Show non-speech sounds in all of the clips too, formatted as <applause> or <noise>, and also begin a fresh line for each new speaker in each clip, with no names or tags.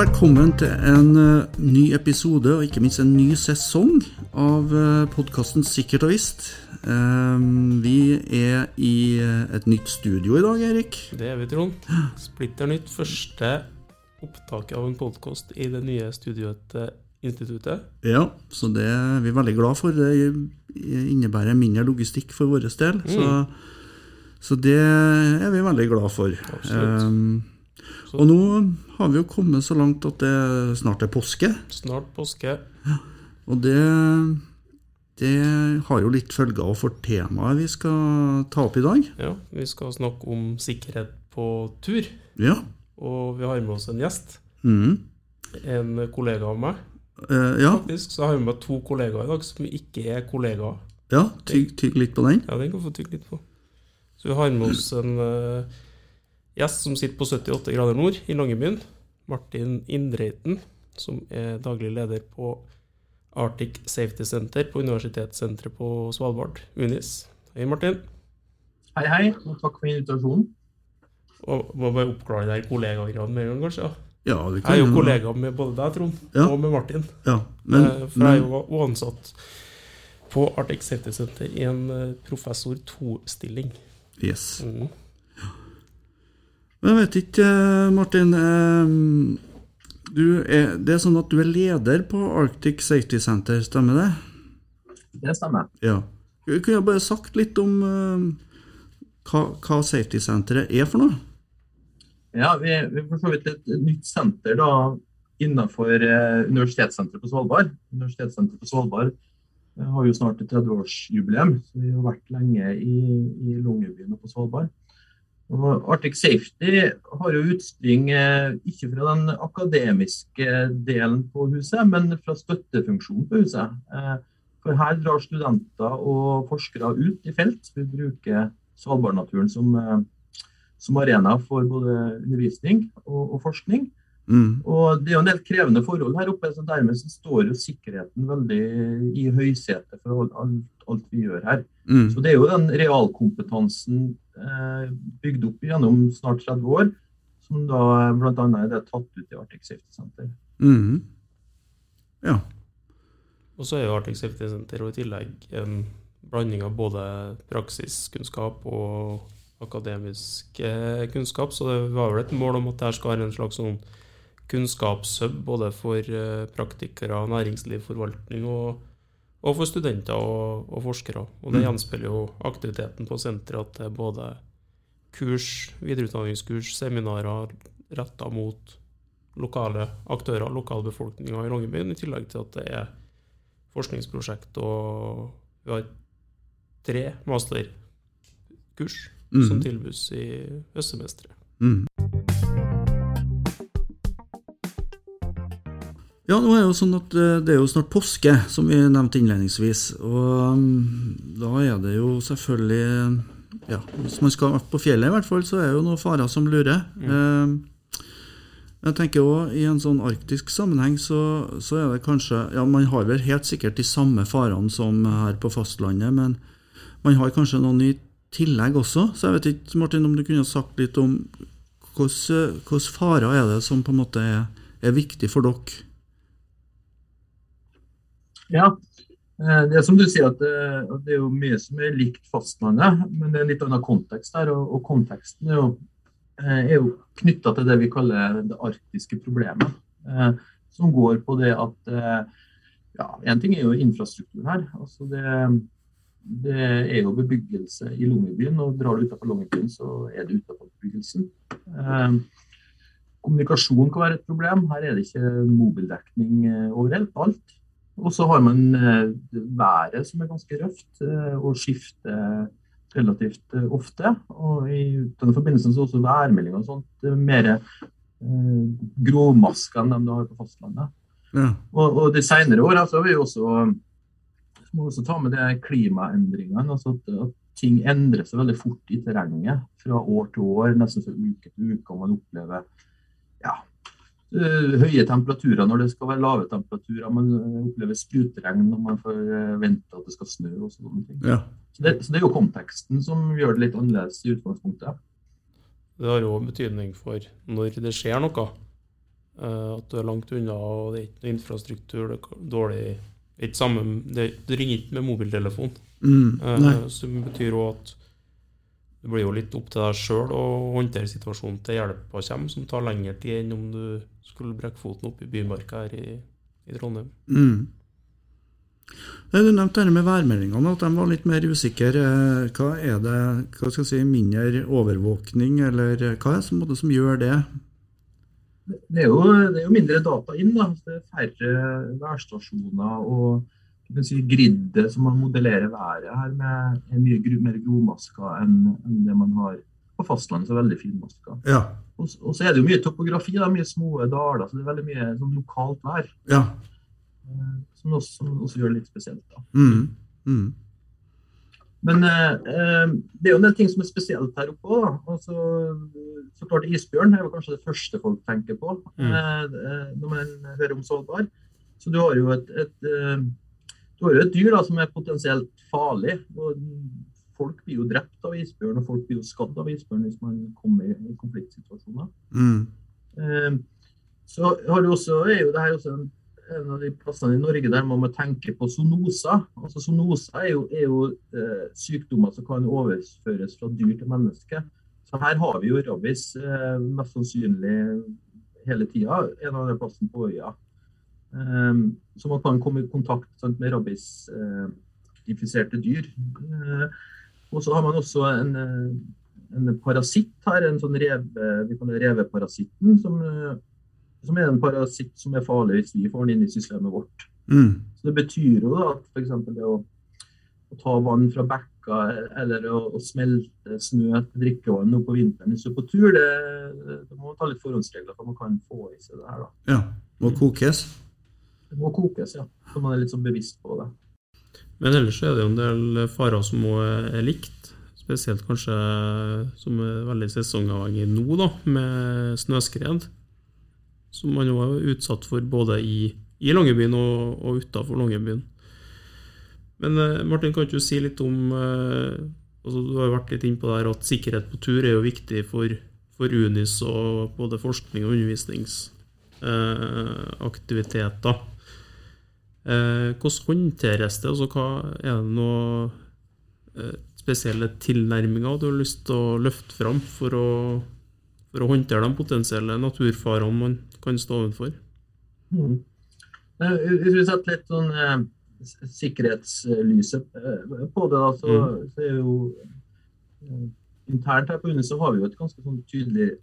velkommen til en eh, ny episode, og ikke minst en ny sesong av uh, podkasten Sikkert og visst. Eh, vi er i eh, et nytt studio i dag, Erik.
Det er vi, Trond. Splitter nytt. Første opptaket av en podkast i det nye studioet til instituttet.
Ja, så det er vi veldig glad for. Det innebærer mindre logistikk for vår del. Så, så det er vi veldig glad for.
Absolutt.
Um, og nå har vi jo kommet så langt at det snart er påske.
Snart påske.
Og det, det har jo litt følger for temaet vi skal ta opp i dag.
Ja, vi skal snakke om sikkerhet på tur.
Ja.
Og vi har med oss en gjest.
Mm.
En kollega av meg.
Eh, ja.
Faktisk så har vi med to kollegaer i dag som ikke er kollegaer.
ja tygg, tygg litt på den.
Ja, den kan få tygge litt på. Så vi har med oss en eh, gjest som sitter på 78 grader nord i Langebyen. Martin Indreiten, som er daglig leder på Arctic Safety Center på Universitetssenteret på Svalbard, UNIS. Hei, Martin.
Hei, hei, og takk for invitasjonen.
Og må bare oppklare der kollegagradene med en gang, kanskje. Ja.
det kan
Jeg er jo kollega med både deg, Trond,
Ja.
og med Martin.
Ja, men,
Eh, For jeg er jo ansatt på Arctic Safety Center i en eh, professor 2-stilling.
Yes.
Mm.
Men jeg vet ikke, eh, Martin. eh, Du er, det er sånn at du er leder på Arctic Safety Center, stemmer det?
Det stemmer.
Ja. Kunne jeg bare sagt litt om eh, hva, hva Safety Centeret er for noe?
Ja, vi vi er for så vidt et nytt senter da, innenfor Universitetssenteret på Svalbard. Universitetssenteret på Svalbard har jo snart et 30-årsjubileum, så vi har vært lenge i, i Longyearbyen og på Svalbard. Og Arctic Safety har jo utspring eh, ikke fra den akademiske delen på huset, men fra støttefunksjonen på huset. Eh, For her drar studenter og forskere ut i felt. Vi bruker Svalbardnaturen som, eh, som arena for både undervisning og, og forskning.
Mm.
Og Det er jo en del krevende forhold her oppe, så dermed så står jo sikkerheten veldig i høysetet for alt, alt, vi gjør her.
Mm.
Så Det er jo den realkompetansen eh, bygd opp gjennom snart 30 år, som da bl.a. er det tatt ut i Arctic Safety Center.
Mm. Ja.
Og så er jo Arctic Safety Center og i tillegg en blanding av både praksiskunnskap og akademisk eh, kunnskap, så det var vel et mål om at dette skal være en slags sånn kunnskapshub både for eh, praktikere, næringsliv, forvaltning og, og for studenter og, og forskere. Og det
Mm.
gjenspeiler jo aktiviteten på senteret at det er både kurs, videreutdanningskurs, seminarer retta mot lokale aktører, lokalbefolkninga i Longyearbyen, i tillegg til at det er forskningsprosjekt, og vi har tre masterkurs som
Mm.
tilbys i høstsemesteret.
Mm. Ja, nå er det jo sånn at eh, det er jo snart påske, som vi nevnte innledningsvis. Og mm, da er det jo selvfølgelig Ja, hvis man skal på fjellet i hvert fall, så er det jo noen farer som lurer. Mm. Jeg tenker også I en sånn arktisk sammenheng så, så er det kanskje Ja, man har vel helt sikkert de samme farene som her på fastlandet, men man har kanskje noen i tillegg også. Så jeg vet ikke, Martin, om du kunne sagt litt om hvilke hvilke farer er det som på en måte er, er viktig for dere?
Ja, eh, det er som du sier at det, at det er jo mye som er likt fastlandet, men det er en litt annen kontekst der. Og, og konteksten er jo, eh, er jo knytta til det vi kaller det arktiske problemet. eh, Som går på det at eh, ja, En ting er jo infrastrukturen her. altså det, det er jo bebyggelse i Longyearbyen, og drar du utenfor Longyearbyen, så er det utenfor bebyggelsen. Eh, Kommunikasjon kan være et problem. Her er det ikke mobildekning eh, overalt. alt. Og så har man eh, været som er ganske røft eh, og skifter relativt eh, ofte. Og i denne forbindelsen så er også værmeldinger og sånt mer eh, grovmaska enn de du har på fastlandet.
Ja.
Og, og de senere åra så har vi også så må også ta med det klimaendringene. altså at, at ting endrer seg veldig fort i terrenget fra år til år, nesten fra uke til uke. og Man opplever høye temperaturer når det skal være lave temperaturer. Man eh, opplever sprutregn når man får eh, at det skal snø og sånne ting.
Ja.
Så det, så det er jo konteksten som gjør det litt annerledes i utgangspunktet.
Det har jo betydning for når det skjer noe. Eh, at du er langt unna, og det er ikke noe infrastruktur, det er dårlig Det er ikke samme det, ringer ikke med mobiltelefon.
Mm,
Eh, som betyr òg at det blir jo litt opp til deg sjøl å håndtere situasjonen til hjelpa kommer, som tar lengre tid enn om du skulle brekke foten opp i Bymarka her i, i Trondheim.
Mm. Du nevnte dette med værmeldingene, at de var litt mer usikre. Eh, Hva er det hva skal jeg si, mindre overvåkning, eller hva er det som, som gjør det?
Det er, jo, det er jo mindre data inn. da. Det er færre værstasjoner. og kan si griddet som man modellerer været her med, er mye mer grovmasker enn enn det man har på fastlandet. så veldig finmaska.
Ja.
Og, og så er det jo mye topografi, da, mye små daler. så Det er veldig mye sånn lokalt vær.
ja.
eh, Som også, som også gjør det litt spesielt. da.
Mm. Mm.
Men eh, eh, det er jo en del ting som er spesielt her oppe òg. Altså, så klart isbjørn er jo kanskje det første folk tenker på
Mm.
eh, eh, når man hører om Svalbard. Så du har jo et, et, eh, du har jo et dyr da, som er potensielt farlig. og Folk blir jo drept av isbjørn, og folk blir jo skadd av isbjørn hvis man kommer i, konfliktsituasjoner.
Mm.
Eh, Så har du også, er jo det her også en, en av de plassene i Norge der man må tenke på zoonoser. Altså Zoonoser er jo, er jo eh, sykdommer som kan overføres fra dyr til menneske. Så her har vi jo rabies eh, mest sannsynlig hele tida, en av de plassene på øya. Eh, så man kan komme i kontakt sant, med rabies-infiserte dyr. Eh, og så har man også en, eh, en parasitt her, en sånn reve, vi kaller reveparasitten, som, eh, som er en parasitt som er farlig hvis vi får den inn i systemet vårt.
Mm.
Så Det betyr jo da at f.eks. det å, å ta vann fra bekka eller å, å smelte snø til drikkevann nå på vinteren hvis du er på tur, det, det må man ta litt forhåndsregler for man kan få i seg det her. da.
Ja. Må kokes.
Det må kokes, ja. Så man er litt sånn bevisst på det.
Men ellers er det jo en del farer som òg er likt. Spesielt kanskje som er veldig sesongavhengig nå, da, med snøskred. Som man jo er utsatt for både i, i Longyearbyen og, og utafor Longyearbyen. Men eh, Martin, kan ikke du si litt om eh, altså Du har jo vært litt inne på det her at sikkerhet på tur er jo viktig for, for UNIS og både forskning og undervisningsaktiviteter. Eh, hvordan håndteres det? Altså, er det noe eh, spesielle tilnærminger du har lyst til å løfte fram for å, for å håndtere de potensielle naturfarene man kan stå overfor?
Mm. Eh, Hvis vi setter litt sånn eh, sikkerhetslyset på det, da, så, så er jo eh, internt her på UNE så har vi jo et ganske sånn tydelig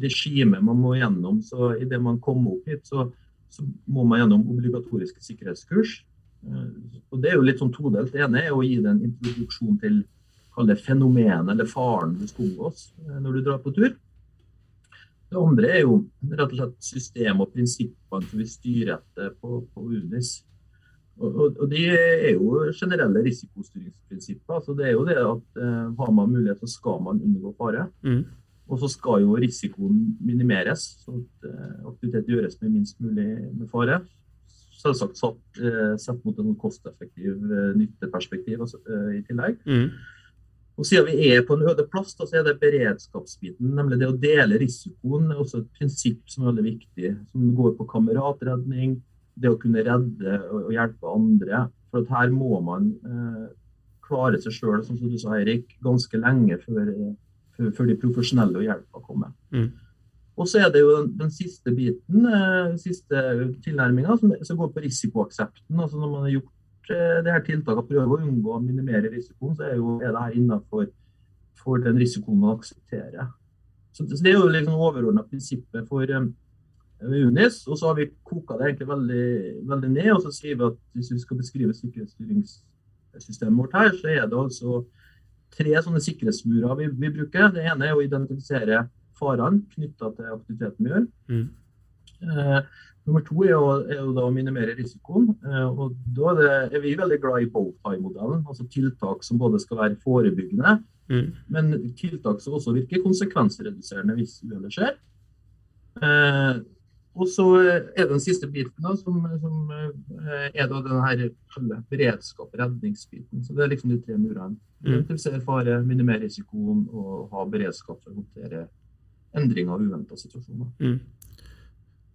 regime man må gjennom. Så idet man kommer opp hit, så, så må man gjennom obligatoriske sikkerhetskurs. Eh, Og det er jo litt sånn todelt. Det ene er å gi det en introduksjon til det fenomenet eller faren du skal omgås eh, når du drar på tur. Det andre er jo rett og slett system og prinsippene som vi styrer etter på, på UNIS. Og, og, og De er jo generelle risikostyringsprinsipper. så Det er jo det at eh, har man mulighet, så skal man unngå fare.
Mm.
Og så skal jo risikoen minimeres, så at eh, aktivitet gjøres med minst mulig med fare. Selvsagt satt, eh, sett mot en kosteffektiv eh, nytteperspektiv altså, i tillegg.
Mm.
Og Siden vi er på en øde plass, da, så er det beredskapsbiten, nemlig det å dele risikoen, er også et prinsipp som er veldig viktig. Som går på kameratredning, det å kunne redde og hjelpe andre. For at her må man eh, klare seg sjøl, som du sa, Eirik, ganske lenge før, før, de profesjonelle og hjelpa kommer.
Mm.
Og så er det jo den, den siste biten, eh, siste tilnærminga, som, som går på risikoaksepten. altså Når man har gjort eh, det her tiltaket, prøver å unngå å minimere risikoen, så er, jo, er det her innenfor for den risikoen man aksepterer. Så det, så det er jo liksom overordna prinsippet for um, UNIS. Og så har vi koka det egentlig veldig, veldig ned. Og så sier vi at hvis vi skal beskrive sikkerhetsstyringssystemet vårt her, så er det altså tre sånne sikkerhetsmurer vi, vi bruker. Det ene er å identifisere farene knytta til aktiviteten vi gjør.
Mm.
Eh, nummer to er jo, er å minimere risikoen. Eh, og da er, det, er vi veldig glad i bowtie-modellen. Altså tiltak som både skal være forebyggende,
Mm.
men tiltak som også virker konsekvensreduserende hvis uhellet skjer. Eh, og så er det den siste biten, da, som, som eh, er da den her kalde beredskap, redningsbiten. Så det er liksom de tre murene.
Mm.
Identifisere fare, minimere risikoen og ha beredskap for å håndtere endringer og uventa situasjoner.
Mm.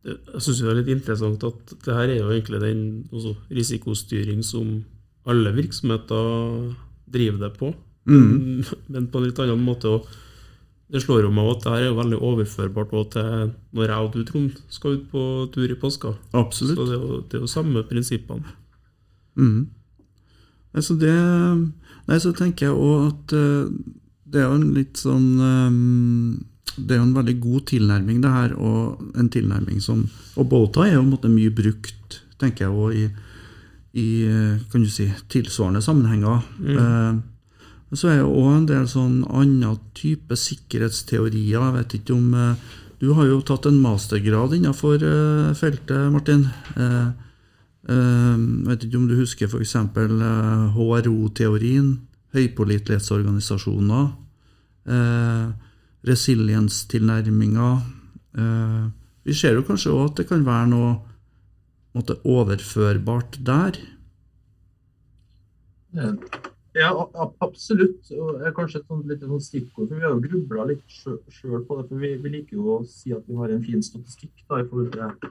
jeg syns det er litt interessant at det her er jo egentlig den også, risikostyring som alle virksomheter driver det på,
Mm.
men på en litt annen måte. Og det slår jo meg at det her er jo veldig overførbart til når jeg og du, Trond, skal ut på tur i påska.
Absolutt.
Så det er jo, det er jo samme prinsippene.
Mm. Altså det Nei, så tenker jeg òg at eh, det er jo en litt sånn eh, Det er jo en veldig god tilnærming, det her, og en tilnærming som Og bowtie er jo måte mye brukt, tenker jeg, òg i, i eh, kan du si, tilsvarende sammenhenger. Eh, så er det òg en del sånn annen type sikkerhetsteorier. Jeg vet ikke om eh, Du har jo tatt en mastergrad innenfor eh, feltet, Martin. Eh, Eh, Jeg vet ikke om du husker f.eks. HRO-teorien, høypålitelighetsorganisasjoner, resilienstilnærminger. vi ser jo kanskje òg at det kan være noe måte, overførbart der.
Ja, a- absolutt. Og det er kanskje et sånt, litt sånn stikkord. for Vi har jo grubla litt sjøl på det. for vi, vi liker jo å si at vi har en fin statistikk da, i forhold til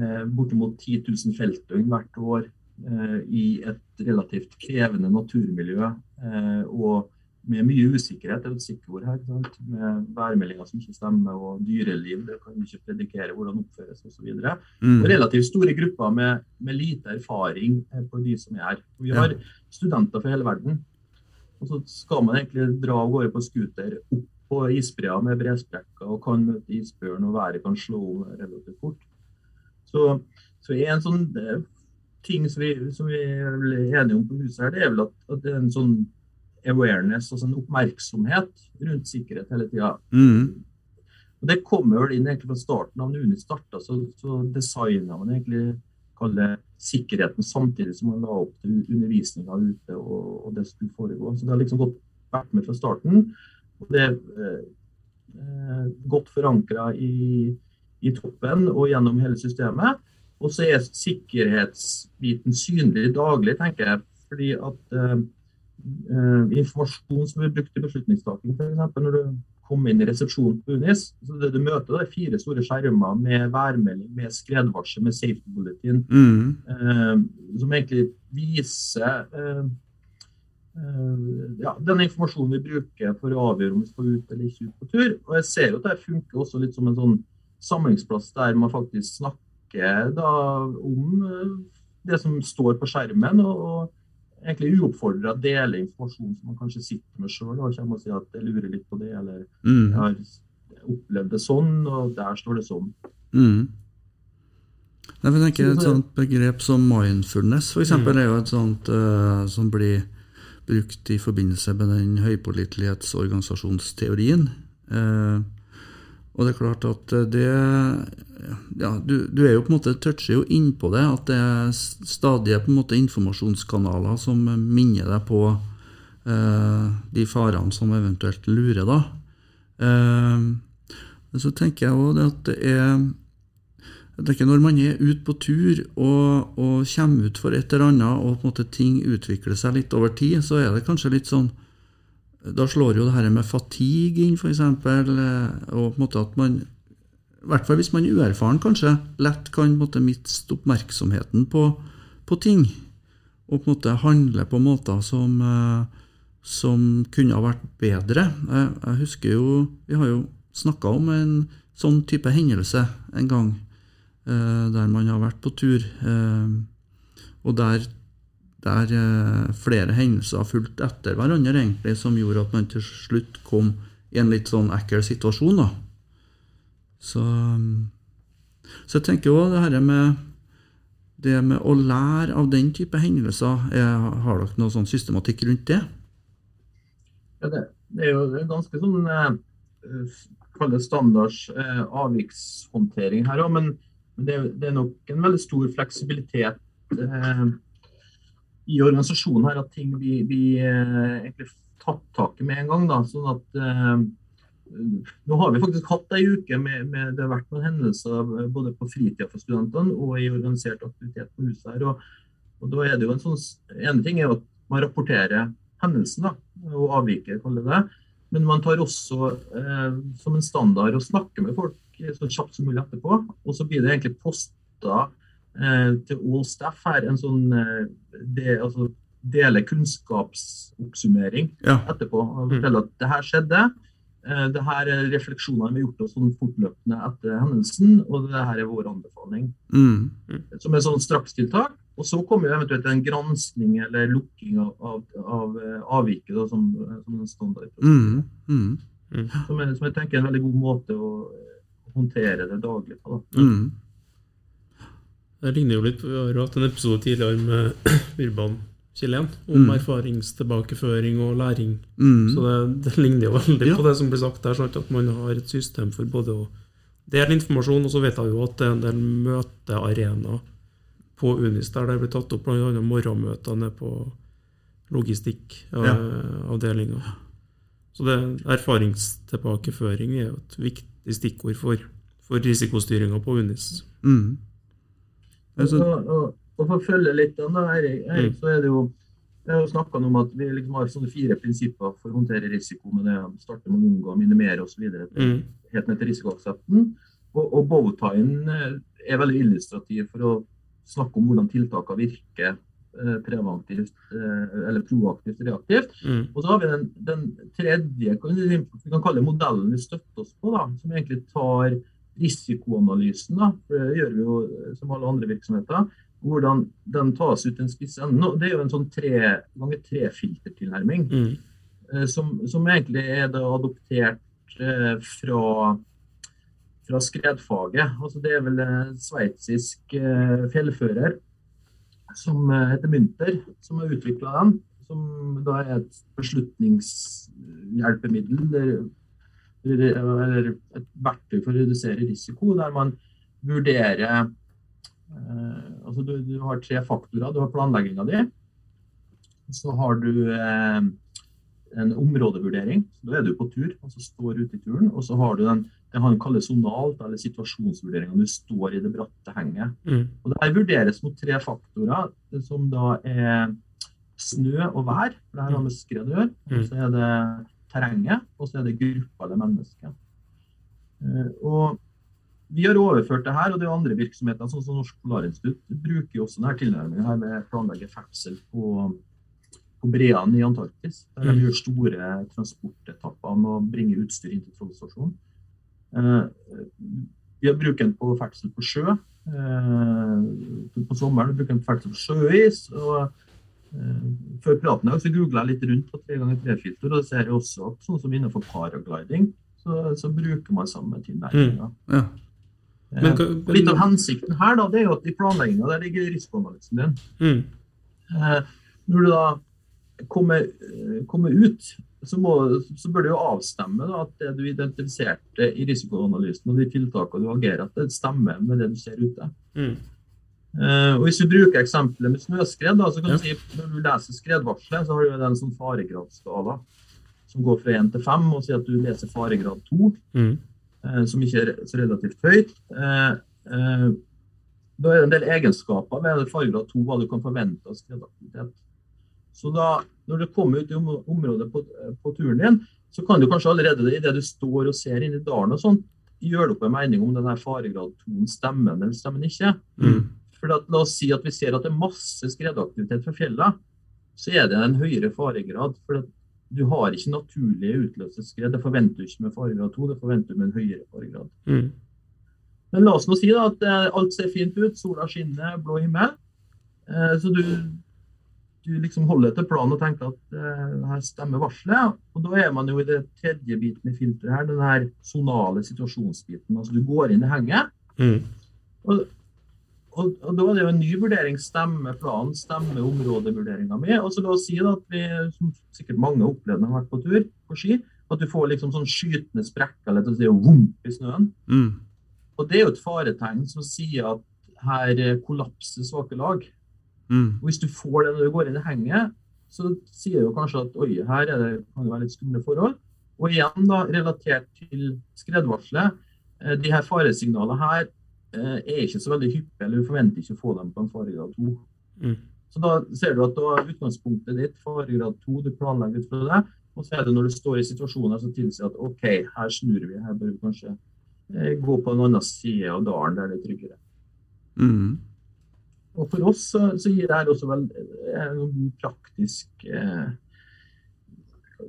eh, bortimot 10 000 feltdøgn hvert år eh, i et relativt krevende naturmiljø. Eh, og med mye usikkerhet, det er et stikkord her. Sant? Med værmeldinger som ikke stemmer, og dyreliv. Det kan ikke predikere hvordan oppføres osv.
Mm.
Relativt store grupper med, med lite erfaring eh, på de som er her. Vi
Ja.
har studenter fra hele verden. Og så skal man egentlig dra av gårde på scooter opp på isbreer med bresprekker og kan møte isbjørn, og været kan slå om relativt fort. Så, så en sånn eh, ting som vi, som vi er enige om på huset her, det er vel at, at det er en sånn awareness, altså en oppmerksomhet rundt sikkerhet hele tida.
Mm.
Og Det kommer vel inn egentlig fra starten av når Unit starta, så, så designa man egentlig kalle sikkerheten samtidig som man la opp til undervisninga ute og, og det skulle foregå. Så det har liksom gått, vært med fra starten. Og det er eh, eh, godt forankra i, i toppen og gjennom hele systemet. Og så er sikkerhetsbiten synlig daglig, tenker jeg. Fordi at eh, informasjon som blir brukt i beslutningstaking, f.eks. når du kommer inn i resepsjonen på UNIS, så det du møter, det er fire store skjermer med værmelding, med skredvarsel, med safety bulletin,
Mm.
eh, som egentlig viser eh, eh, ja, den informasjonen vi bruker for å avgjøre om vi skal ut eller ikke ut på tur. Og jeg ser jo at det funker også litt som en sånn samlingsplass der man faktisk snakker da om eh, det som står på skjermen, og egentlig uoppfordra deler informasjon som man kanskje sitter med sjøl og kommer og sier at jeg lurer litt på det, eller
Mm.
jeg har opplevd det sånn, og der står det sånn.
Mm. Jeg tenker Et sånt begrep som mindfulness for eksempel, er jo et sånt uh, som blir brukt i forbindelse med den høypålitelighetsorganisasjonsteorien. Eh, og det er klart at eh, det ja, du, du er jo på en måte toucher jo innpå det, at det er stadige på en måte informasjonskanaler som minner deg på eh, de farene som eventuelt lurer, da. Eh, så tenker jeg òg at det er jeg tenker Når man er ute på tur og, og kommer ut for et eller annet, og på en måte ting utvikler seg litt over tid, så er det kanskje litt sånn Da slår jo det her med fatigue inn, f.eks., og på en måte at man I hvert fall hvis man er uerfaren, kanskje, lett kan måte miste oppmerksomheten på, på ting. Og på en måte handle på måter som, eh, som kunne ha vært bedre. Jeg, jeg husker jo Vi har jo snakka om en sånn type hendelse en gang eh, der man har vært på tur, eh, og der, der eh, flere hendelser har fulgt etter hverandre, egentlig, som gjorde at man til slutt kom i en litt sånn ekkel situasjon. da. Så, mm, så jeg tenker jo det her med det med å lære av den type hendelser, er, har dere noe sånn systematikk rundt det?
Ja, det, det er jo ganske sånn eh, kall det standards eh, avvikshåndtering her òg, men, men det, det er nok en veldig stor fleksibilitet eh, i organisasjonen her at ting blir, blir eh, egentlig tatt tak i med en gang. Da, sånn at eh, nå har vi faktisk hatt ei uke med, med det har vært noen hendelser eh, både på fritida for studentene og i organisert aktivitet på huset her. Og, og da er det jo en sånn ene ting er jo at man rapporterer hendelsen da, og avviket, kaller det. Men man tar også eh, som en standard å snakke med folk så kjapt som mulig etterpå. Og så blir det egentlig posta eh, til all staff her en sånn de, altså, dele kunnskapsoppsummering
Ja.
etterpå. Og fortelle at det her skjedde. Eh, det her er refleksjonene vi har gjort oss sånn fortløpende etter hendelsen, og det her er vår anbefaling.
Mm.
Som er sånn strakstiltak. Og så kommer jo eventuelt en granskning eller lukking av, av, av eh, avviket da, som, som en standard.
Mm. Mm.
Som, er, som jeg tenker er en veldig god måte å å håndtere det daglig på. Da.
Det ligner jo litt Vi har hatt en episode tidligere med <clears throat> Urban Kilén om
Mm.
erfaringstilbakeføring og læring.
Mm.
Så det, <laughs> det ligner jo veldig
Ja.
på det som blir sagt der. Sånn at man har et system for både å dele informasjon, og så vet jeg jo at det er en del møtearenaer på Unis der det blir tatt opp bl.a. morgenmøter nede på logistikkavdelinga. Så det, erfaringstilbakeføring er jo et viktig stikkord for, for risikostyringa på Unis.
Mm. Altså,
Og, og, og for å følge litt da, Erik, Erik,
Mm.
så er det jo jeg har snakka om at vi liksom har sånne fire prinsipper for å håndtere risiko. med det Starte med å unngå, minimere osv.
Mm.
Helt ned til risikoaksepten. Og, og bowtien eh, er veldig illustrativ for å snakke om hvordan tiltakene virker eh, preventivt eh, eller proaktivt reaktivt.
Mm.
Og så har vi den, den tredje vi, kan kalle modellen vi støtter oss på, da, som egentlig tar risikoanalysen. Da, for det gjør vi jo eh, som alle andre virksomheter. Hvordan den tas ut en spiss ende. Det er jo en sånn tre ganger tre-filtertilnærming.
Mm.
eh, Som, som egentlig er da adoptert eh, fra, fra skredfaget. Altså det er vel en sveitsisk eh, fjellfører som heter Mynter, som har utvikla den. Som da er et beslutningshjelpemiddel. Eller, et verktøy for å redusere risiko, der man vurderer eh, altså du, du har tre faktorer. Du har planlegginga di. Så har du eh, en områdevurdering. Da er du på tur, altså står ute i turen. Og så har du den det han kaller sonalt, eller situasjonsvurderinga. Du står i det bratte henget.
Mm.
Og Det her vurderes mot tre faktorer, som da er snø og vær. for Det her har med skred å gjøre. Så er det terrenget, og så er det gruppa eller mennesket. Eh, Og vi har overført det her, og det er andre virksomheter, sånn som Norsk Polarinstitutt, bruker jo også denne tilnærmingen her med å planlegge ferdsel på, på breene i Antarktis. Der de
Mm.
gjør store transportetapper med å bringe utstyr inn til Trollstasjonen. Eh, Vi har brukt den på ferdsel på sjø. Eh, På sommeren bruker den på ferdsel på sjøis. og eh, Før praten her så googla jeg litt rundt på 3x3-filter, og det ser jeg også at sånn som innenfor paragliding, så, så bruker man samme tilnærminga.
ja.
Men,
Eh, Litt av hensikten her da, det er jo at i planlegginga der ligger risikoanalysen din.
mm.
Eh, Når du da kommer, eh, kommer ut, så, må, så bør du jo avstemme da, at det du identifiserte i risikoanalysen og de tiltakene du agerer, det stemmer med det du ser ute.
Mm.
Eh, og Hvis vi bruker eksempelet med snøskred, da, så kan
Ja.
du si når du leser skredvarselet, så har du en sånn faregradsskala som går fra 1 til 5, og sier at du leser faregrad 2
Mm.
eh, som ikke er så relativt høyt. Eh, da er det en del egenskaper ved faregrad 2 hva du kan forvente av skredaktivitet. Så da, når du kommer ut i om- området på, på turen din, så kan du kanskje allerede i det du står og ser inn i dalen og sånn, gjøre deg opp en mening om denne faregrad 2 stemmer eller stemmer ikke.
Mm.
For at, la oss si at vi ser at det er masse skredaktivitet fra fjellene, så er det en høyere faregrad. For du har ikke naturlige utløste skred. Det forventer du ikke med faregrad 2, det forventer du med en høyere faregrad.
Mm.
Men la oss nå si da at eh, alt ser fint ut, sola skinner, blå himmel. Eh, så du, du liksom holder til planen og tenker at eh, her stemmer varselet. Og da er man jo i det tredje biten i filteret her, den her sonale situasjonsbiten. Altså du går inn i henget.
Mm.
Og, og, og da er det jo en ny vurdering. Stemmer planen, stemmer områdevurderinga mi? Og så la oss si da at vi, som sikkert mange har opplevd når de har vært på tur på ski, at du får liksom sånn skytende sprekker eller si vomp i snøen.
Mm.
Og det er jo et faretegn som sier at her kollapser svake lag.
Mm.
Og hvis du får det når du går inn i henget, så sier jo kanskje at oi, her er det, kan det være litt skumle forhold. Og igjen da, relatert til skredvarselet, eh, de her faresignalene her er ikke så veldig hyppige, eller du forventer ikke å få dem på en faregrad 2.
Mm.
Så da ser du at da er utgangspunktet ditt faregrad 2, du planlegger ut fra det, Og så er det når du står i situasjoner som tilsier at OK, her snur vi, her bør vi kanskje eh, gå på en annen side av dalen der det er tryggere.
Mm.
Og for oss så, så gir det her også vel en noen god praktisk eh,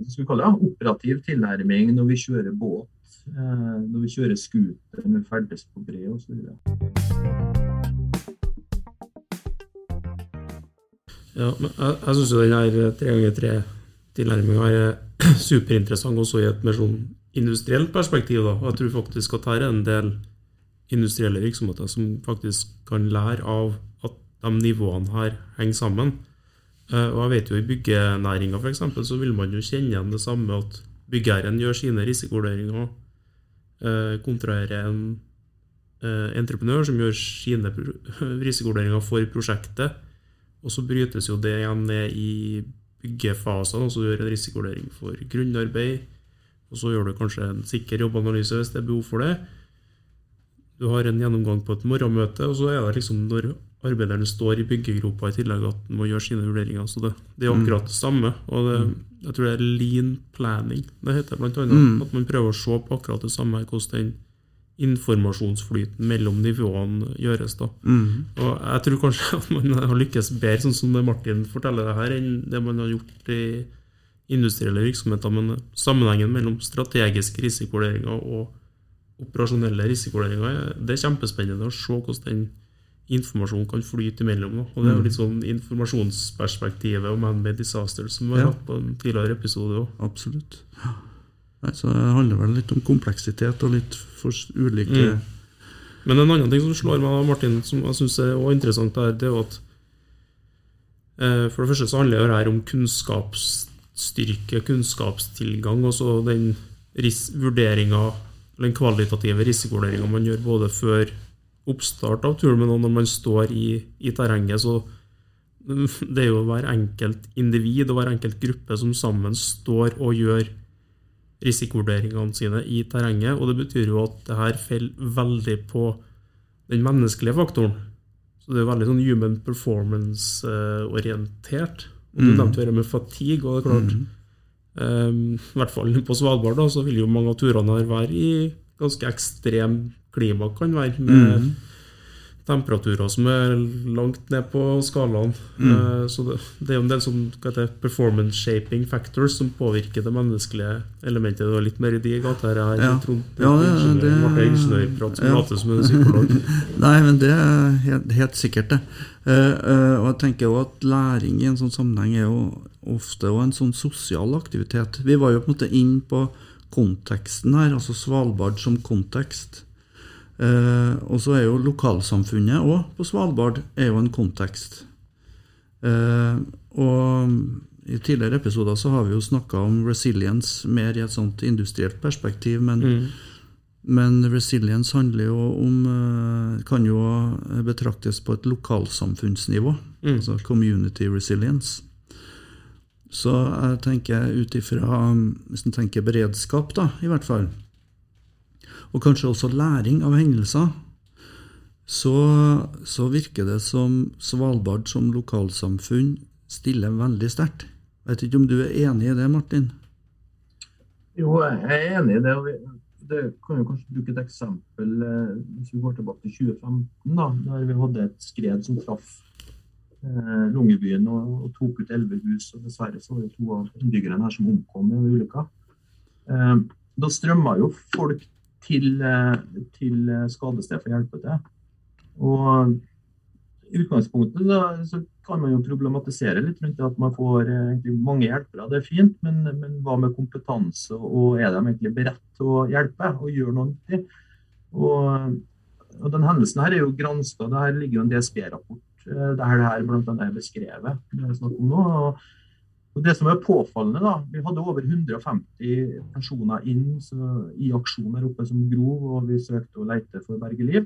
skal vi kalle det, operativ tilnærming når vi kjører båt, eh, når vi kjører scooter, når vi ferdes på bre osv.
Ja, men jeg, jeg syns jo den her tre ganger tre-tilnærminga er <clears throat> superinteressant også i et mer sånn industrielt perspektiv. da. Jeg tror faktisk at her er en del industrielle virksomheter som faktisk kan lære av at de nivåene her henger sammen. Eh, Og jeg vet jo i byggenæringa f.eks. så vil man jo kjenne igjen det samme at byggherren gjør sine risikovurderinger, eh, en eh, entreprenør som gjør sine <laughs> risikovurderinger for prosjektet. Og så brytes jo det igjen ned i byggefasene, og så gjør en risikovurdering for grunnarbeid. Og så gjør du kanskje en sikker jobbanalyse hvis det er behov for det. Du har en gjennomgang på et morgenmøte, og så er det liksom når arbeiderne står i byggegropa i tillegg at de må gjøre sine vurderinger. Så det, det er jo akkurat det samme. Og det, jeg tror det er lean planning det heter blant annet.
Mm.
At man prøver å se på akkurat det samme, hvordan den informasjonsflyten mellom nivåene gjøres. da.
Mm.
Og jeg tror kanskje at man har lykkes bedre, sånn som det Martin forteller det her, enn det man har gjort i industrielle virksomheter. Men sammenhengen mellom strategiske risikovurderinger og operasjonelle risikovurderinger, er- det er kjempespennende å se hvordan den informasjonen kan flyte imellom. Da. Og det er jo litt sånn informasjonsperspektivet og man-made disaster som vi har
Ja.
hatt på en tidligere episode òg.
Absolutt. Nei, så det handler vel litt om kompleksitet og litt for ulike
Mm. Men en annen ting som slår meg, Martin, som jeg syns er også interessant, der, det er jo at eh, For det første så handler det her om kunnskapsstyrke, kunnskapstilgang, og så den vurderinga, den kvalitative risikovurderinga man gjør både før oppstart av turen, men når man står i, i terrenget. så det er jo hver enkelt individ og hver enkelt gruppe som sammen står og gjør risikovurderingene sine i terrenget. Og det betyr jo at det her faller veldig på den menneskelige faktoren. Så det er veldig sånn human performance-orientert. Og Du
Mm.
nevnte det med fatigue, og det er klart eh, I hvert fall på Svalbard da, så vil jo mange av turene her være i ganske ekstrem klima, kan være, med
Mm.
temperaturer som er langt ned på skalaen.
Mm.
Eh, Så det, det er en del sånn performance shaping factors som påvirker det menneskelige elementet. Det var litt mer i de gater her.
Ja.
Trond,
Ja, det- det-
ble ingeniørprat som
ja.
later som en psykolog. <laughs>
Nei, men det er helt, helt sikkert, det. Uh, og jeg tenker jo at læring i en sånn sammenheng er jo ofte også en sånn sosial aktivitet. Vi var jo på en måte inn på konteksten her, altså Svalbard som kontekst. Eh, og så er jo lokalsamfunnet òg på Svalbard er jo en kontekst. Eh, og i tidligere episoder så har vi jo snakka om resilience mer i et sånt industrielt perspektiv, men
Mm.
men resilience handler jo om eh, Kan jo betraktes på et lokalsamfunnsnivå.
Mm.
Altså community resilience. Så jeg tenker ut ifra Hvis en tenker beredskap, da, i hvert fall, og kanskje også læring av hendelser, så, så virker det som Svalbard som lokalsamfunn stiller veldig sterkt. Vet ikke om du er enig i det, Martin?
Jo, jeg er enig i det. Det kan jo kanskje bruke et eksempel eh, hvis vi går tilbake til 2015, da, der vi hadde et skred som traff eh, Longyearbyen og, og tok ut elleve hus. og Dessverre så var det to av innbyggerne her som omkom i ulykka. Eh, da strømma jo folk til, eh, til eh, skadested for å hjelpe til. Og i utgangspunktet da, så kan man jo problematisere litt rundt det at man får eh, egentlig mange hjelpere. Det er fint, men, men hva med kompetanse, og er de egentlig beredt til å hjelpe og gjøre noe nyttig? Og, og den hendelsen her er jo granska. Det her ligger jo en DSB-rapport der det her blant annet er beskrevet. Det er snakk om nå. Og, og det som er påfallende, da, vi hadde over 150 personer inn så, i aksjon her oppe som grov, og vi søkte å lete for å berge liv.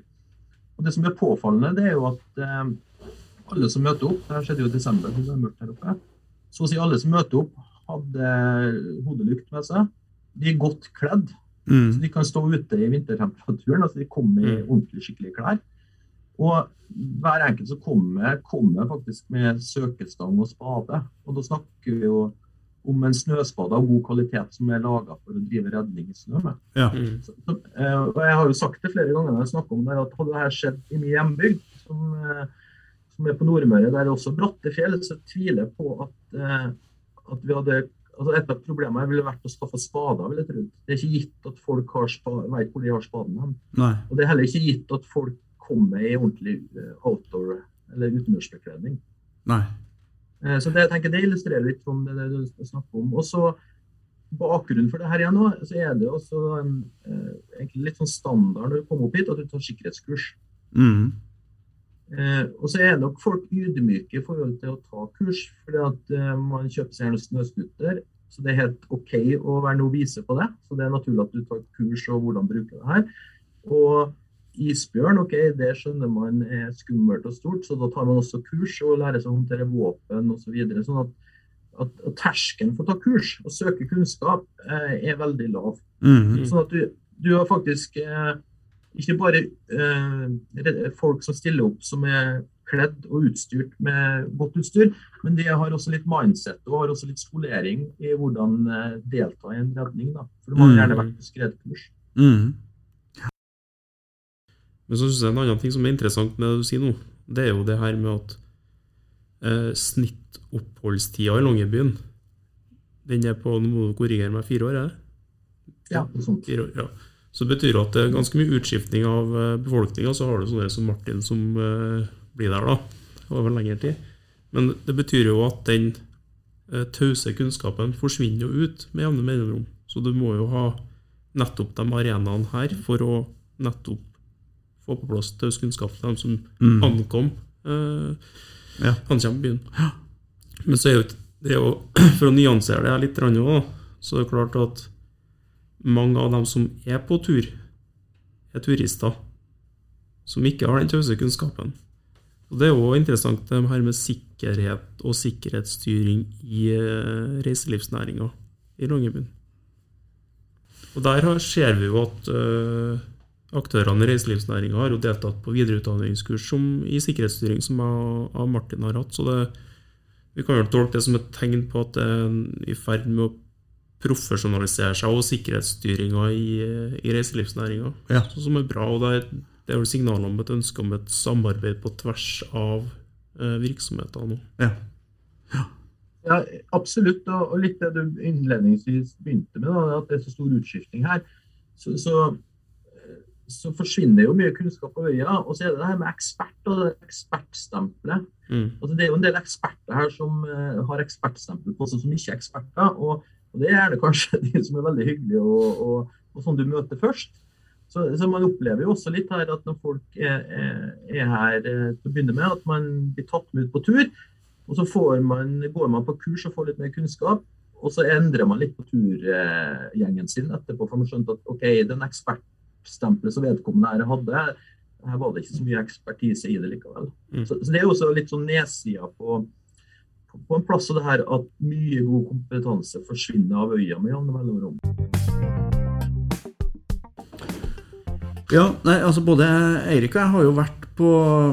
Og Det som er påfallende, det er jo at eh, alle som møter opp, det her skjedde jo i desember, det er mørkt her oppe, så å si alle som møter opp, hadde hodelykt med seg. De er godt kledd,
Mm.
så de kan stå ute i vintertemperaturen. altså De kommer i
Mm.
ordentlig skikkelige klær. Og hver enkelt som kommer, kommer faktisk med søkestang og spade. Og da snakker vi jo om en snøspade av god kvalitet som er laga for å drive redning i snø med.
Ja.
Mm.
Så, så, eh, og jeg har jo sagt det flere ganger når jeg snakker om det, at hadde dette skjedd i min hjembygd, som, eh, som er på Nordmøre, der det er også bratte fjell, så tviler jeg på at, eh, at vi hadde altså Et av problemene ville vært å skaffe spader. vil jeg tro. Det er ikke gitt at folk har spa, vet hvor de har spaden. Og det er heller ikke gitt at folk kommer i ordentlig eh, outdoor- eller utendørsbekledning.
Nei.
Eh, Så det, jeg tenker, det illustrerer litt om det, det du snakker om. Og så Bakgrunnen for det her igjen nå, så er det også en, eh, egentlig litt sånn standard når du kommer opp hit, at du tar sikkerhetskurs.
Mm.
Eh, og så er nok folk ydmyke i forhold til å ta kurs, fordi at eh, man kjøper seg en snøscooter. Så det er helt OK å være novise på det. Så det er naturlig at du tar kurs og hvordan bruke det her. Og isbjørn, OK, det skjønner man er skummelt og stort, så da tar man også kurs og lærer seg å håndtere våpen osv. Så videre, sånn at, at, at terskelen for å ta kurs og søke kunnskap eh, er veldig lav.
Mm.
Sånn at du, du har faktisk eh, ikke bare eh, folk som stiller opp som er kledd og utstyrt med godt utstyr, men de har også litt mindset og har også litt skolering i hvordan eh, delta i en redning. Da. For de har
Mm.
gjerne vært på skredkurs.
Mm.
Men så synes jeg en annen ting som er interessant med det du sier nå, det er jo det her med at eh, snittoppholdstida i Longyearbyen Den er på Nå må du korrigere meg, fire år? Er det?
Ja.
Fire år, ja. Så det betyr at det er ganske mye utskiftning av befolkninga. Så har du sånne som Martin som eh, blir der da, over lengre tid. Men det betyr jo at den eh, tause kunnskapen forsvinner jo ut med jevne mellomrom. Så du må jo ha nettopp de arenaene her for å nettopp få på plass taus kunnskap til dem som
Mm.
ankom Uh,
Ja.
ankommer byen. Men så er jo det er jo, <clears throat> for å nyansere det litt, også, så er det klart at mange av dem som er på tur, er turister som ikke har den tause kunnskapen. Og Det er jo interessant det her med sikkerhet og sikkerhetsstyring i eh, reiselivsnæringa i Longyearbyen. Og Der ser vi jo at eh, aktørene i reiselivsnæringa har jo deltatt på videreutdanningskurs som, i sikkerhetsstyring, som jeg og Martin har hatt. Så det, vi kan jo tolke det som et tegn på at det er i ferd med å profesjonalisere seg og sikkerhetsstyringa i, i reiselivsnæringa.
Ja.
Som er bra. og det er, det er vel signaler om et ønske om et samarbeid på tvers av eh, virksomheter nå.
Ja.
Ja, absolutt. Og, og litt det du innledningsvis begynte med, da, at det er så stor utskifting her. Så, så, så forsvinner jo mye kunnskap på øya. Og så er det det her med ekspert og det ekspertstempelet.
Mm.
Altså, det er jo en del eksperter her som uh, har ekspertstempel på seg, som ikke er eksperter. Og, og det er det kanskje <laughs> de som er veldig hyggelige og, og, og sånn du møter først. Så, så man opplever jo også litt her at når folk er, er, er her eh, til å begynne med, at man blir tatt med ut på tur. Og så får man, går man på kurs og får litt mer kunnskap. Og så endrer man litt på turgjengen sin etterpå, for man skjønte at OK, den ekspertstempelet som vedkommende her hadde, her var det ikke så mye ekspertise i det likevel.
Mm.
Så, så det er også litt sånn nedsida på, på, på en plass av det her at mye god kompetanse forsvinner av øya med jevne mellomrom.
Ja, nei, altså Både Eirik og jeg har jo vært, på,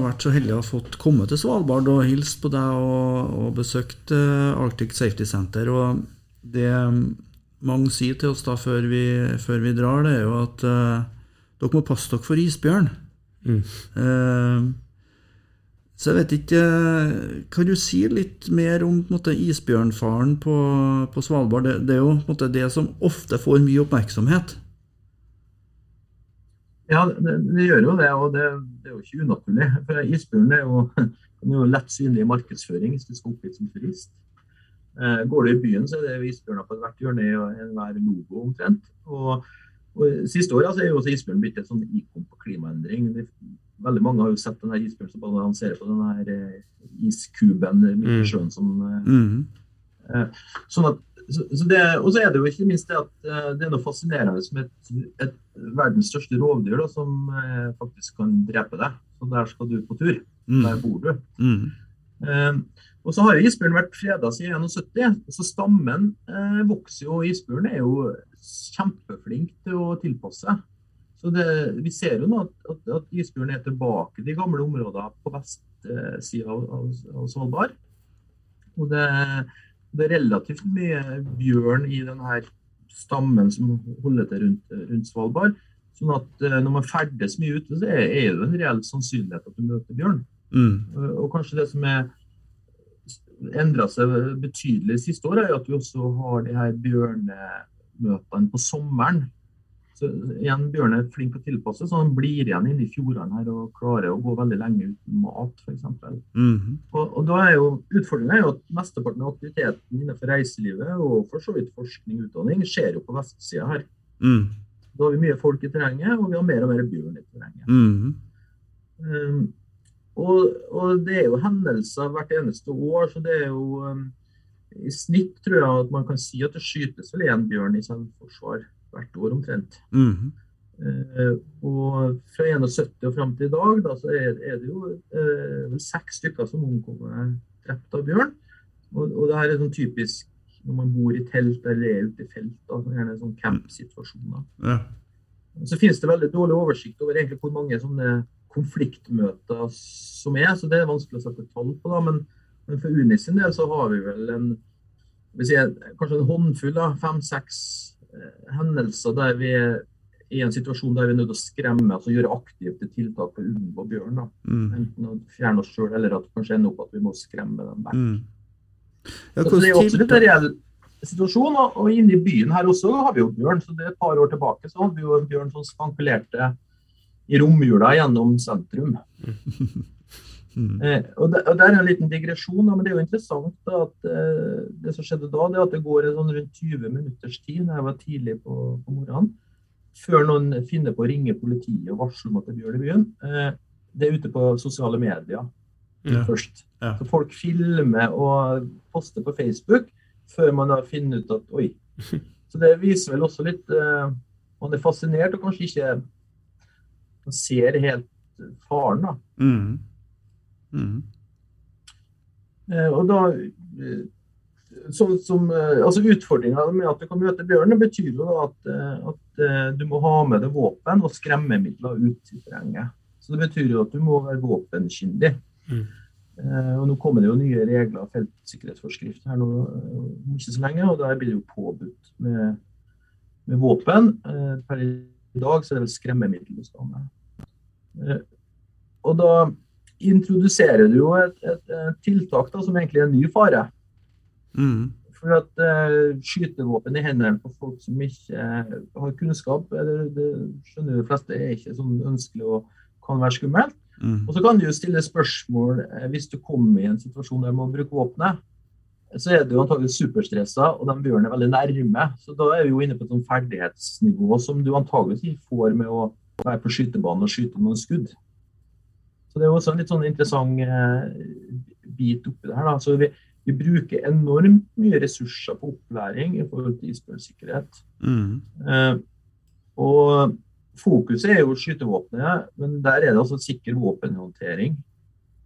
vært så heldige å ha fått komme til Svalbard og hilst på deg og, og besøkt eh, Arctic Safety Center. og Det mange sier til oss da før vi, før vi drar, det er jo at eh, dere må passe dere for isbjørn.
Mm.
Eh, så jeg vet ikke eh, Kan du si litt mer om på måte, isbjørnfaren på, på Svalbard? Det, det er jo på måte, det som ofte får mye oppmerksomhet.
Ja, det, det gjør jo det, og det, det er jo ikke unaturlig. For isbjørn er jo, er jo lett synlig i markedsføring hvis du skal opp hit som turist. Eh, går du i byen, så er det isbjørner på hvert hjørne i enhver logo omtrent. Og, og Siste året altså, er jo også isbjørn blitt et sånn ikon på klimaendring. Veldig mange har jo sett den her isbjørnen som balanserer på den her eh, iskuben midt
Mm.
i sjøen som eh,
Mhm.
Sånn at, så, så det, og så er det jo ikke minst det at eh, det er noe fascinerende med et, et verdens største rovdyr da, som eh, faktisk kan drepe deg. Så der skal du på tur. Der
Mm.
bor du.
Mm.
Eh, og så har jo isbjørn vært freda siden 71, så stammen eh, vokser jo. Isbjørn er jo kjempeflink til å tilpasse seg. Så vi ser jo nå at, at, at isbjørn er tilbake i de gamle områdene på vestsida av, av, av Svalbard. Og det, Det er relativt mye bjørn i denne stammen som holder til rundt, rundt Svalbard. Sånn at eh, når man ferdes mye ute, så er er det en reell sannsynlighet at du møter bjørn.
Mm.
Og kanskje det som er endra seg betydelig siste år, er at vi også har de her bjørnemøtene på sommeren. Så igjen, Bjørn er flink til å tilpasse, så han blir igjen inne i fjordene her og klarer å gå veldig lenge uten mat, f.eks.
Mm.
Og, og da er jo Utfordringen er jo at mesteparten av aktiviteten innenfor reiselivet og for så vidt forskning og utdanning skjer jo på vestsida her.
Mm.
Da har vi mye folk i terrenget, og vi har mer og mer bjørn i terrenget.
Mm.
Um, og, og det er jo hendelser hvert eneste år, så det er jo um, I snitt tror jeg at man kan si at det skytes vel én bjørn i selvforsvar hvert år omtrent.
Mm.
Eh, og fra 71 og fram til i dag da, så er, er det jo uh, seks stykker som omkommer drept av bjørn. Og, og det her er sånn typisk når man bor i telt eller er ute i felt. Da, gjerne sånn campsituasjoner.
Ja.
Så finnes det veldig dårlig oversikt over egentlig hvor mange sånne konfliktmøter som er, så det er vanskelig å sette tall på. da, Men, men for Uni sin del så har vi vel en vil si, kanskje en håndfull, av fem-seks eh, hendelser der vi er i en situasjon der vi er nødt til å skremme, altså gjøre aktive tiltak for å unngå bjørn. da.
Mm.
Enten å fjerne oss sjøl, eller at det kanskje ender opp at vi må skremme dem vekk.
Mm. Ja,
Så det er
også
absolutt en reell situasjon. Og, og inne i byen her også har vi jo bjørn. så det er Et par år tilbake så hadde vi jo en bjørn som spankulerte romjula gjennom sentrum.
Mm.
Eh, og, det, og det er en liten digresjon, da, men det er jo interessant da, at eh, det som skjedde da, det at det går sånn rundt 20 minutters tid når jeg var tidlig på, på morgenen, før noen finner på å ringe politiet og varsle om at det er bjørn i byen. Eh, det er ute på sosiale medier
Ja.
først.
Ja.
Så folk filmer og poster på Facebook før man har funnet ut at oi. <laughs> Så det viser vel også litt eh, Man er fascinert og kanskje ikke man ser helt faren, da.
Mm. Mm.
Eh, og da så, sånn som, eh, altså Utfordringa med at du kan møte bjørn, det betyr jo da at, eh, at eh, du må ha med deg våpen og skremmemidler ut i terrenget. Så Det betyr jo at du må være våpenkyndig.
Mm.
Eh, og Nå kommer det jo nye regler og feltsikkerhetsforskrift her nå eh, ikke så lenge, og der blir det jo påbudt med, med våpen. Eh, per i dag så er det vel skremmemiddel du skal ha med. Eh, og da introduserer du jo et, et, et tiltak da, som egentlig er en ny fare.
Mm.
For at uh, skytevåpen i hendene på folk som ikke uh, har kunnskap, eller det skjønner de fleste er ikke sånn ønskelig og kan være skummelt.
Mm.
Og så kan du jo stille spørsmål uh, hvis du kommer i en situasjon der du må bruke våpenet. Så er du antagelig superstressa, og de bjørnene er veldig nærme. Så da er vi jo inne på et sånt ferdighetsnivå som du antagelig ikke får med å være på skytebanen og skyte noen skudd. Så det er også en litt sånn interessant eh, bit oppi det her. Da. Så vi, vi bruker enormt mye ressurser på opplæring i forhold til isbjørnsikkerhet.
Mm.
Eh, og fokuset er jo skytevåpenet, men der er det altså sikker våpenhåndtering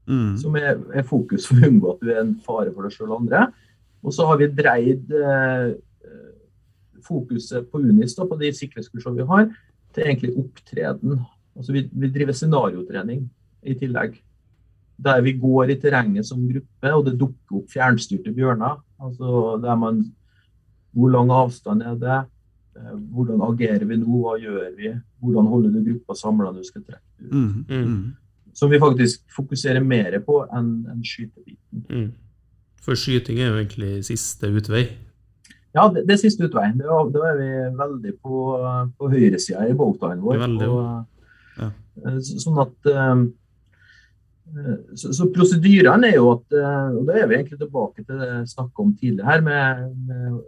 Mm.
som er, er fokus for å unngå at du er en fare for deg sjøl og andre. Og så har vi dreid eh, fokuset på UNIS, da, på de sikkerhetskursene vi har, til egentlig opptreden. Altså vi, vi driver scenariotrening i tillegg. Der vi går i terrenget som gruppe, og det dukker opp fjernstyrte bjørner. Altså der man Hvor lang avstand er det? Eh, Hvordan agerer vi nå? Hva gjør vi? Hvordan holder du gruppa samla når du skal trekke ut?
Mm. Mm.
Som vi faktisk fokuserer mer på enn en skytebiten.
Mm. For skyting er jo egentlig siste utvei.
Ja, det, det siste utveien. Da, da er vi veldig på, på høyresida i båtdagen vår.
Veldig,
Og,
ja.
eh, så- Sånn at eh, eh, så, så prosedyrene er jo at Og da er vi egentlig tilbake til det jeg snakka om tidligere her, med, med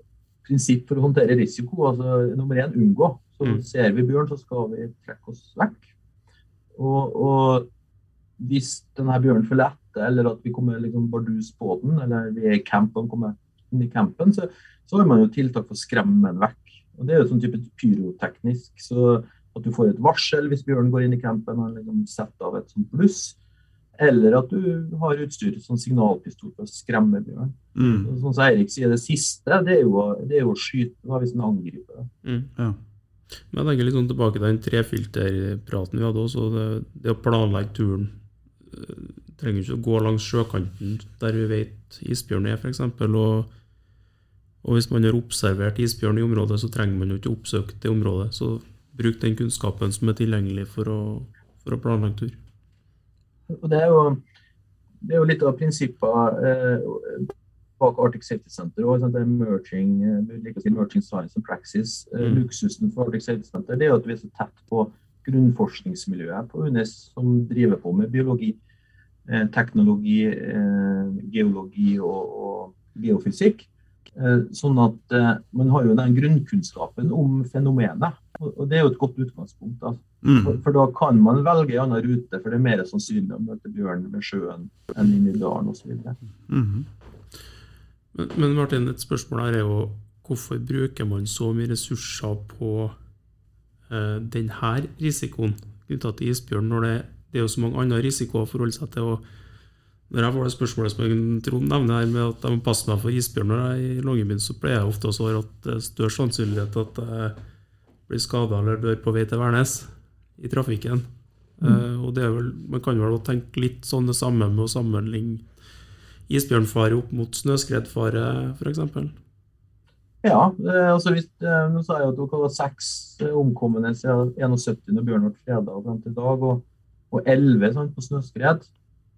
prinsipp for å håndtere risiko. Altså nummer én unngå. Så
Mm.
ser vi bjørn, så skal vi trekke oss vekk. Og, og hvis denne bjørnen følger etter, eller at vi kommer liksom bardus på den, eller vi er i camp og kommer i campen, så, så har man jo tiltak for å skremme den vekk. Og Det er jo sånn type pyroteknisk. så At du får et varsel hvis bjørnen går inn i campen og liksom setter av et sånt bluss. Eller at du har utstyr som signalpistol for å skremme bjørn.
Mm.
Sånn som Eirik sier, det siste det er jo, det er jo å skyte da, hvis en angriper.
Mm.
Ja.
Men jeg tenker litt sånn tilbake til den trefilterpraten vi hadde også. Det, det å planlegge turen eh, trenger ikke å gå langs sjøkanten der vi vet isbjørn er, f.eks. Og Og hvis man har observert isbjørn i området, så trenger man jo ikke oppsøke det området. Så bruk den kunnskapen som er tilgjengelig for å, for å planlegge tur.
Og det er jo, det er jo litt av prinsippet eh, bak Arctic Safety Center. Og det er merging, like si, merging science and praxis. Eh, mm. Luksusen for Arctic Safety Center det er at vi er så tett på grunnforskningsmiljøet på UNES som driver på med biologi, eh, teknologi, eh, geologi og, og geofysikk. Eh, sånn at eh, man har jo den grunnkunnskapen om fenomenet. Og det er jo et godt utgangspunkt. Da. Mm. For, for, da kan man velge en annen rute, for det er mer sannsynlig å møte bjørn ved sjøen enn i dalen osv.
Mm. Men, men Martin, et spørsmål her er jo hvorfor bruker man så mye ressurser på eh, denne risikoen knytta til isbjørn, når det, det, er jo så mange andre risikoer å forholde seg til? og når jeg får det spørsmålet som Trond nevner her med at jeg må passe meg for isbjørn når jeg er i Longyearbyen, så pleier jeg ofte å svare at det er størst sannsynlighet at jeg blir skada eller dør på vei til Værnes i trafikken. Mm. Uh, og det er vel, Man kan vel tenke litt sånn det samme med å sammenligne isbjørnfare opp mot snøskredfare, f.eks.
Ja, altså hvis, eh, nå sa jeg at dere var seks omkomne siden 71 når bjørn ble freda fram til i dag, og, og 11 sånn, på snøskred.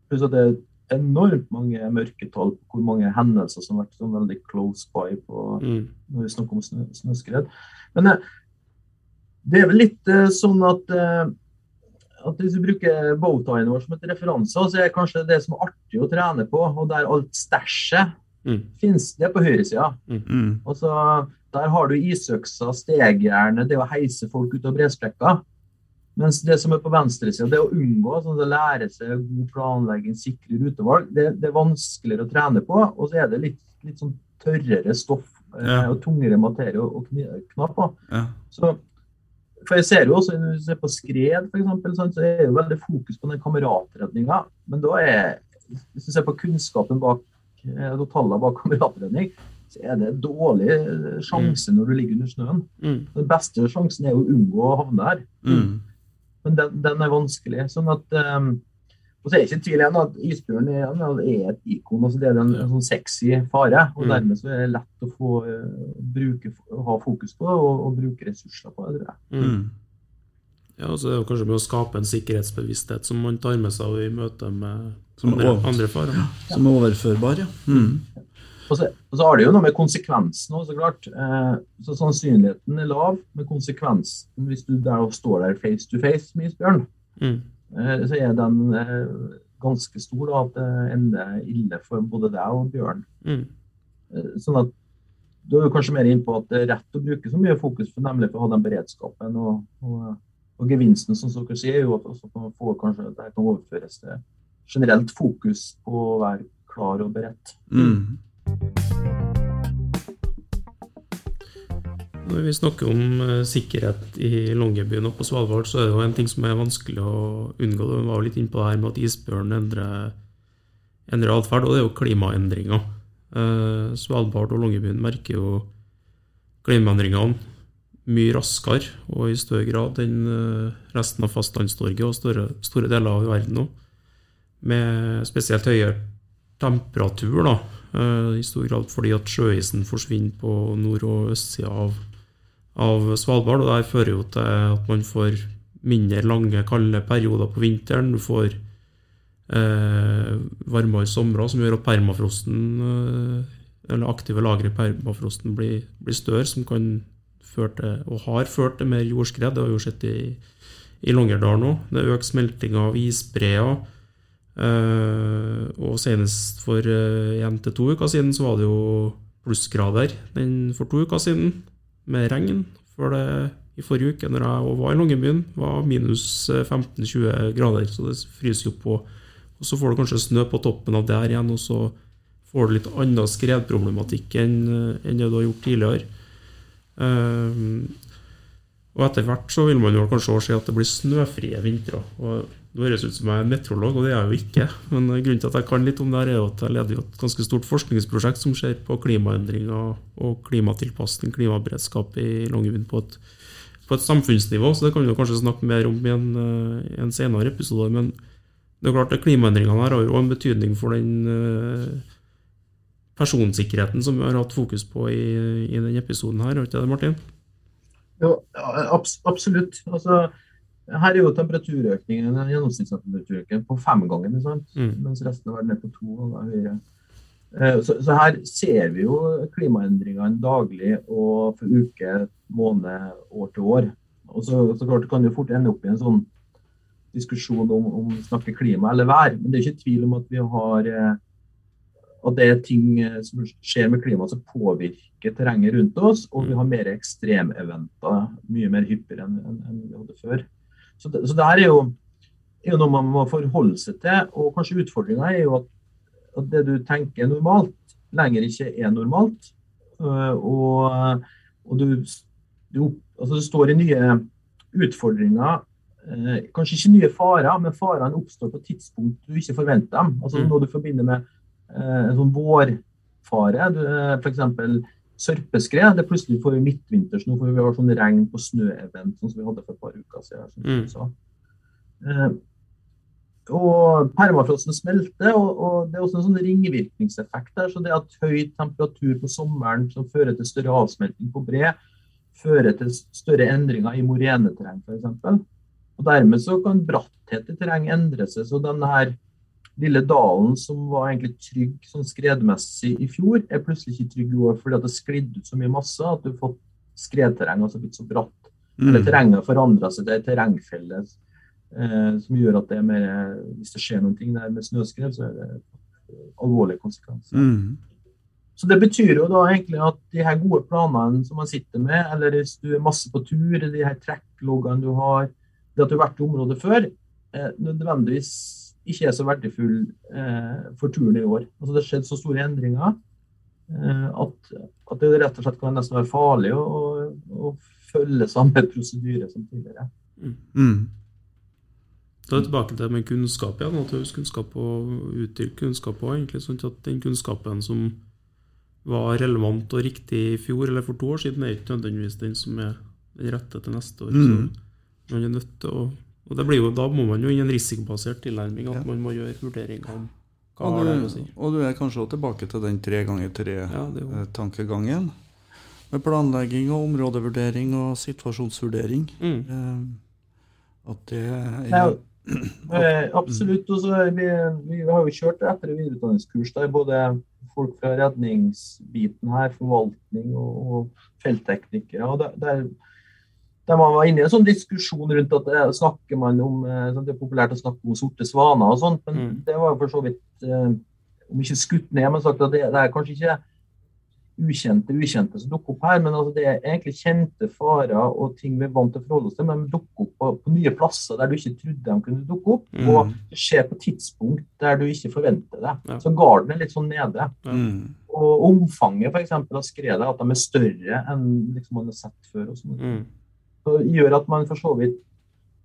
Pluss at det er enormt mange mørketall på hvor mange hendelser som har vært sånn veldig close by på, mm. når vi snakker om snø, snøskred. Men eh, det er vel litt eh, sånn at, eh, at hvis vi bruker bowtien vår som et referanse, så er det kanskje det som er artig å trene på, og der alt stæsjet mm. finnes, det er på høyresida. Mm. mm. Altså, der har du isøksa, stegjernet, det å heise folk ut av bresprekker. Mens det som er på venstresida, det å unngå, sånn å lære seg god planlegging, sikre rutevalg, det, det, er vanskeligere å trene på. Og så er det litt, litt sånn tørrere stoff eh, ja. og tungere materie å kna på. Ja. Så, for jeg ser jo også, Når du ser på skred, for eksempel, sånn, så er det jo veldig fokus på den kameratredninga. Men da er, hvis du ser på kunnskapen bak eh, og tallene bak kameratredning, så er det dårlig sjanse mm. når du ligger under snøen. Mm. Den beste sjansen er å unngå å havne her. Mm. Men den, den er vanskelig. sånn at um, og så er det ikke tvil igjen at isbjørn er, er, et ikon. altså Det er en, en sånn sexy fare. og mm. Dermed så er det lett å få uh, bruke, ha fokus på og, og bruke ressurser på det. Mm.
Ja, og så er det kanskje med å skape en sikkerhetsbevissthet som man tar med seg i møte med andre, andre farer. Ja,
som er overførbar, ja. Mm.
Og så, og så, har det jo noe med konsekvensen òg, så klart. Eh, så Sannsynligheten er lav med konsekvensen hvis du der står der face to face med isbjørn. Mm. Eh, så er den eh, ganske stor da, at det ender ille for både deg og bjørn. Mm. Eh, sånn at du er jo kanskje mer inne på at det er rett å bruke så mye fokus for nemlig for å ha den beredskapen. Og, og, og gevinsten som dere sier, er jo at også man får kanskje det kan overføres til generelt fokus på å være klar og beredt. Mm.
Når vi snakker om uh, sikkerhet i Longyearbyen og på Svalbard, så er det jo en ting som er vanskelig å unngå. Du var jo litt inne på det her med at isbjørn endrer, endrer atferd, og det er jo klimaendringer. Uh, Svalbard og Longyearbyen merker jo klimaendringene mye raskere og i større grad enn uh, resten av Fastlands-Norge og store, store, deler av verden òg. Med spesielt høyere temperatur, da, i stor grad fordi at sjøisen forsvinner på nord- og østsida av av Svalbard. og Det fører jo til at man får mindre lange, kalde perioder på vinteren. Du får eh, varmere somre, som gjør at permafrosten, eh, eller aktive lagre i permafrosten blir, blir, større, som kan føre til, og har ført til mer jordskred. Det har vi jo sett i, i Longyearbyen nå. Det øker smeltinga av isbreer. Eh, og senest for én eh, til to uker siden så var det jo plussgrader den for to uker siden med regn. For det i forrige uke når jeg var i Longyearbyen, var minus 15-20 eh, grader, så det fryser jo på. Og Så får du kanskje snø på toppen av der igjen, og så får du litt annen skredproblematikk enn, enn det du har gjort tidligere. Um, og etter hvert så vil man jo kanskje også si at det blir snøfrie vintre. Og det høres ut som jeg er meteorolog, og det er jeg jo ikke. Men grunnen til at jeg kan litt om det, her er at jeg leder et ganske stort forskningsprosjekt som ser på klimaendringer og klimatilpasning, klimaberedskap i Longyearbyen på, på, et samfunnsnivå. Så det kan vi kanskje snakke mer om i en, eh, en senere episode. Men det er klart at klimaendringene her har jo en betydning for den uh, personsikkerheten som vi har hatt fokus på i, i denne episoden her, har ikke det, Martin?
Jo, abs absolutt. Altså, her er jo temperaturøkningen, gjennomsnittstemperaturøkningen på femgangen, mm. mens resten av verden er på to ganger høyere. Eh, så, så, her ser vi jo klimaendringene daglig og for uke, måned, år til år. Og så, så klart kan det fort ende opp i en sånn diskusjon om, om snakke klima eller vær. Men det er ikke tvil om at vi har eh, at det er ting eh, som skjer med klimaet som påvirker terrenget rundt oss. Og vi har mer ekstremeventer mye mer hyppigere enn, enn vi hadde før. Så det, så det er jo, er jo, noe man må forholde seg til. Og kanskje utfordringa er jo at, at, det du tenker er normalt, lenger ikke er normalt. Eh, og, og du, du, altså det står i nye utfordringer eh, Kanskje ikke nye farer, men farene oppstår på tidspunkt du ikke forventer dem. Altså mm. Noe du forbinder med Eh, en sånn vårfare. Eh, F.eks. sørpeskred. Det plutselig får vi midtvinters nå, for vi har sånn regn på snø-event sånn som vi hadde for et par uker siden. Mm. Eh, og permafrosten smelter, og, og, det er også en sånn ringvirkningseffekt der. Så det at høy temperatur på sommeren som fører til større avsmelting på bre, fører til større endringer i moreneterreng f.eks. Og dermed så kan bratthet i terreng endre seg. Så denne her lille dalen som var egentlig trygg sånn skredmessig i fjor, er plutselig ikke trygg i år fordi at det sklidd ut så mye masse at du har fått skredterreng, altså blitt så bratt. Mm. Eller terrenget har forandra seg til ei terrengfelle eh, som gjør at det er mer Hvis det skjer noen ting der med snøskred, så er det alvorlige konsekvenser. Mm. Så Det betyr jo da egentlig at de her gode planene som man sitter med, eller hvis du er masse på tur, de her trekkloggene du har, det at du har vært i området før, eh, nødvendigvis ikke er så verdifull eh, for turen i år. Altså Det skjedde så store endringer eh, at, at, det rett og slett kan nesten være farlig å, å, følge samme prosedyre som tidligere.
Mm. mm. Da er vi tilbake til med kunnskap igjen. Ja, kunnskap og utdyrke kunnskap òg. Sånn at den kunnskapen som var relevant og riktig i fjor eller for to år siden, er ikke nødvendigvis den som er den rette til neste år. Mm. Så man er nødt til å og det blir jo, Da må man jo inn i en risikobasert tilnærming, at ja. man må gjøre vurderinger om hva
og du,
har det å si.
Og du er kanskje også tilbake til den tre ganger tre-tankegangen. Ja, med planlegging og områdevurdering og situasjonsvurdering. Mm. Eh, at det er
ja, <clears throat> eh, Absolutt. og så vi, vi, har jo kjørt etter- og videreutdanningskurs der både folk fra redningsbiten her, forvaltning og, og feltteknikere. og der, der der man var inne i en sånn diskusjon rundt at det snakker man om eh, sånn, Det er populært å snakke om sorte svaner og sånt, men mm. det var for så vidt eh, Om ikke skutt ned, men sagt at det, det, er kanskje ikke ukjente ukjente som dukker opp her, men altså det er egentlig kjente farer og ting vi er vant til å forholde oss til, men de dukker opp på, på, nye plasser der du ikke trodde de kunne dukke opp. Mm. Og det skjer på tidspunkt der du ikke forventer det. Ja. Så garden er litt sånn nede. Mm. Og omfanget for eksempel, av skredet, at de er større enn liksom man har sett før. og sånn. Gjør at man for så vidt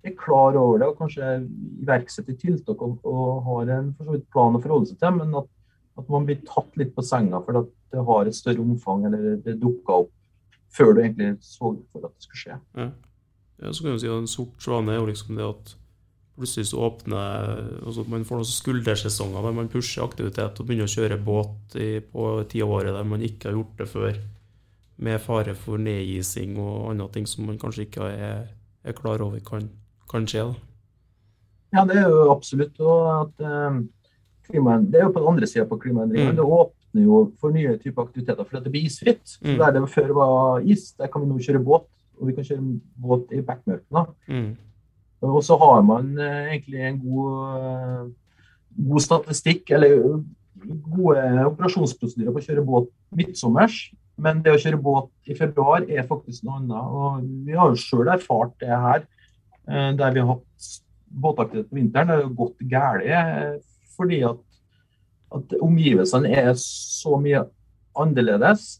er klar over det og kanskje iverksetter tiltak og, og, har en for så vidt plan å forholde seg til, men at, at, man blir tatt litt på senga for at det har et større omfang eller det dukka opp før du egentlig så for at det skulle skje. Ja.
ja så kan du si at En sort svane er jo liksom det at plutselig så åpner altså Man får noen skuldersesonger der man pusher aktivitet og begynner å kjøre båt i, på tida av året der man ikke har gjort det før med fare for nedising og andre ting som man kanskje ikke er, er klar over kan, kan skje. Da.
Ja, det er jo absolutt. At, um, det er jo på den andre sida på klimaendringene. Mm. Det åpner jo for nye typer aktiviteter fordi det blir isfritt. Mm. Der det før var is, der kan vi nå kjøre båt. Og vi kan kjøre båt i backmørket. Mm. Og så har man uh, egentlig en god, uh, god statistikk, eller gode operasjonsprosedyrer på å kjøre båt midtsommers. Men det å kjøre båt i februar er faktisk noe annet. Og vi har jo sjøl erfart det her, eh, der vi har hatt båtaktivitet på vinteren. Det har gått galt eh, fordi at, at, omgivelsene er så mye annerledes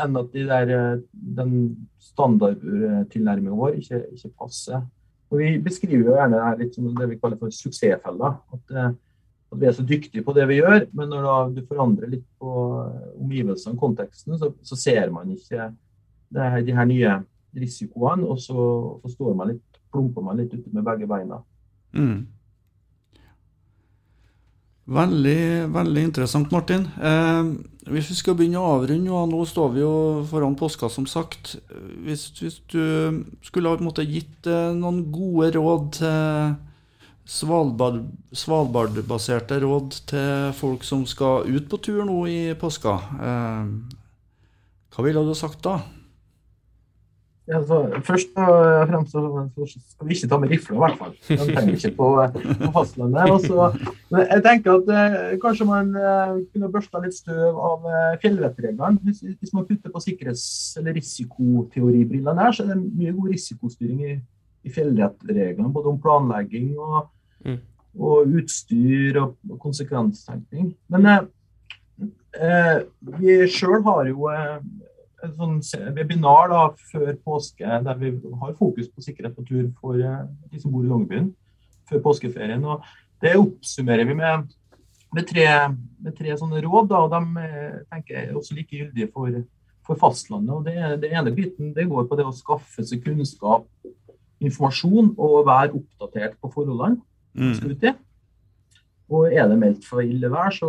enn at de der, eh, den standardtilnærmingen vår ikke, ikke, passer. Og Vi beskriver jo gjerne det her litt som det vi kaller for suksessfeller. At, at vi er så dyktige på det vi gjør, men når da du forandrer litt på omgivelsene og konteksten, så, så, ser man ikke det, de her nye risikoene, og så, så man litt, plumper man litt ute med begge beina. Mm.
Veldig, veldig interessant, Martin. Eh, Hvis vi skal begynne å avrunde, og nå står vi jo foran påska, som sagt. Hvis, hvis du skulle ha gitt eh, noen gode råd til Svalbard, Svalbard-baserte råd til folk som skal ut på tur nå i påska, eh, hva ville du sagt da?
Ja, først og fremst så skal vi ikke ta med rifle, i hvert fall. Den trenger ikke på, på fastlandet. Og så, men jeg tenker at eh, kanskje man eh, kunne børsta litt støv av eh, fjellvettreglene. Hvis, hvis man putter på sikkerhets- eller risikoteoribrillene her, så er det mye god risikostyring i, i fjellvettreglene. Både om planlegging og,
Mm.
og utstyr og, konsekvenstenkning. Men eh, eh, vi sjøl har jo eh, et sånn webinar da, før påske der vi har fokus på sikkerhet på tur for eh, de som bor i Longyearbyen før påskeferien. og Det oppsummerer vi med, med, tre, med tre sånne råd. Da, og De eh, tenker jeg er også like gyldige for, for fastlandet. og det, det ene biten det går på det å skaffe seg kunnskap, informasjon og være oppdatert på forholdene skal ut i. Og er det meldt for ille vær, så,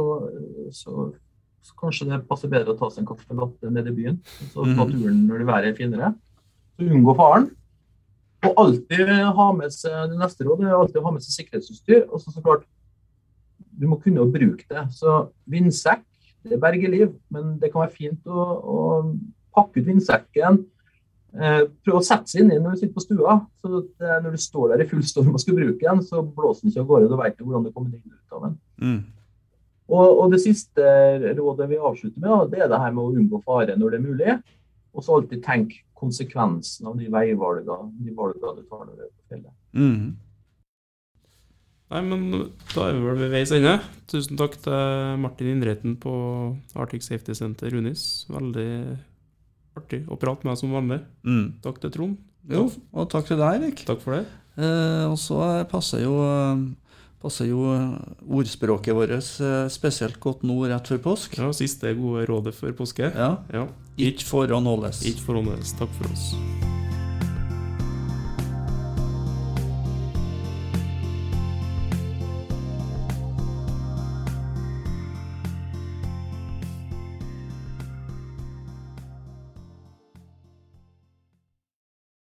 så, så kanskje det passer bedre å ta seg en kaffe latte nede i byen. Så ta
Mhm.
turen når det været er finere. Så unngå faren. Og alltid ha med seg det neste rådet er alltid å ha med seg sikkerhetsutstyr. Og så, så klart, du må kunne å bruke det. Så vindsekk, det berger liv, men det kan være fint å, å pakke ut vindsekken. Eh, prøve å sette seg inn i den når du sitter på stua. så at Når du står der i full storm og skal bruke den, så blåser den ikke av gårde. Du du hvordan det kommer deg ut av den.
Mm.
Og, og det siste rådet vi avslutter med, det er det her med å unngå fare når det er mulig. Og så alltid tenk konsekvensen av de veivalgene de valgene du tar når du er på fjellet.
Mm.
Nei, men da er vi vel ved veis ende. Tusen takk til Martin Indreten på Arctic Safety Center Unis. Veldig artig å prate med deg som vanlig.
Mm.
Takk til Trond.
Jo, og takk til deg, Erik.
Takk for det.
Eh, og så passer jo, eh, passer jo eh, ordspråket vårt eh, spesielt godt nå rett før påsk.
Ja, Siste gode rådet før påske.
Ja.
Ja.
Ikke foran holdes.
Ikke forhåndes. Takk for oss.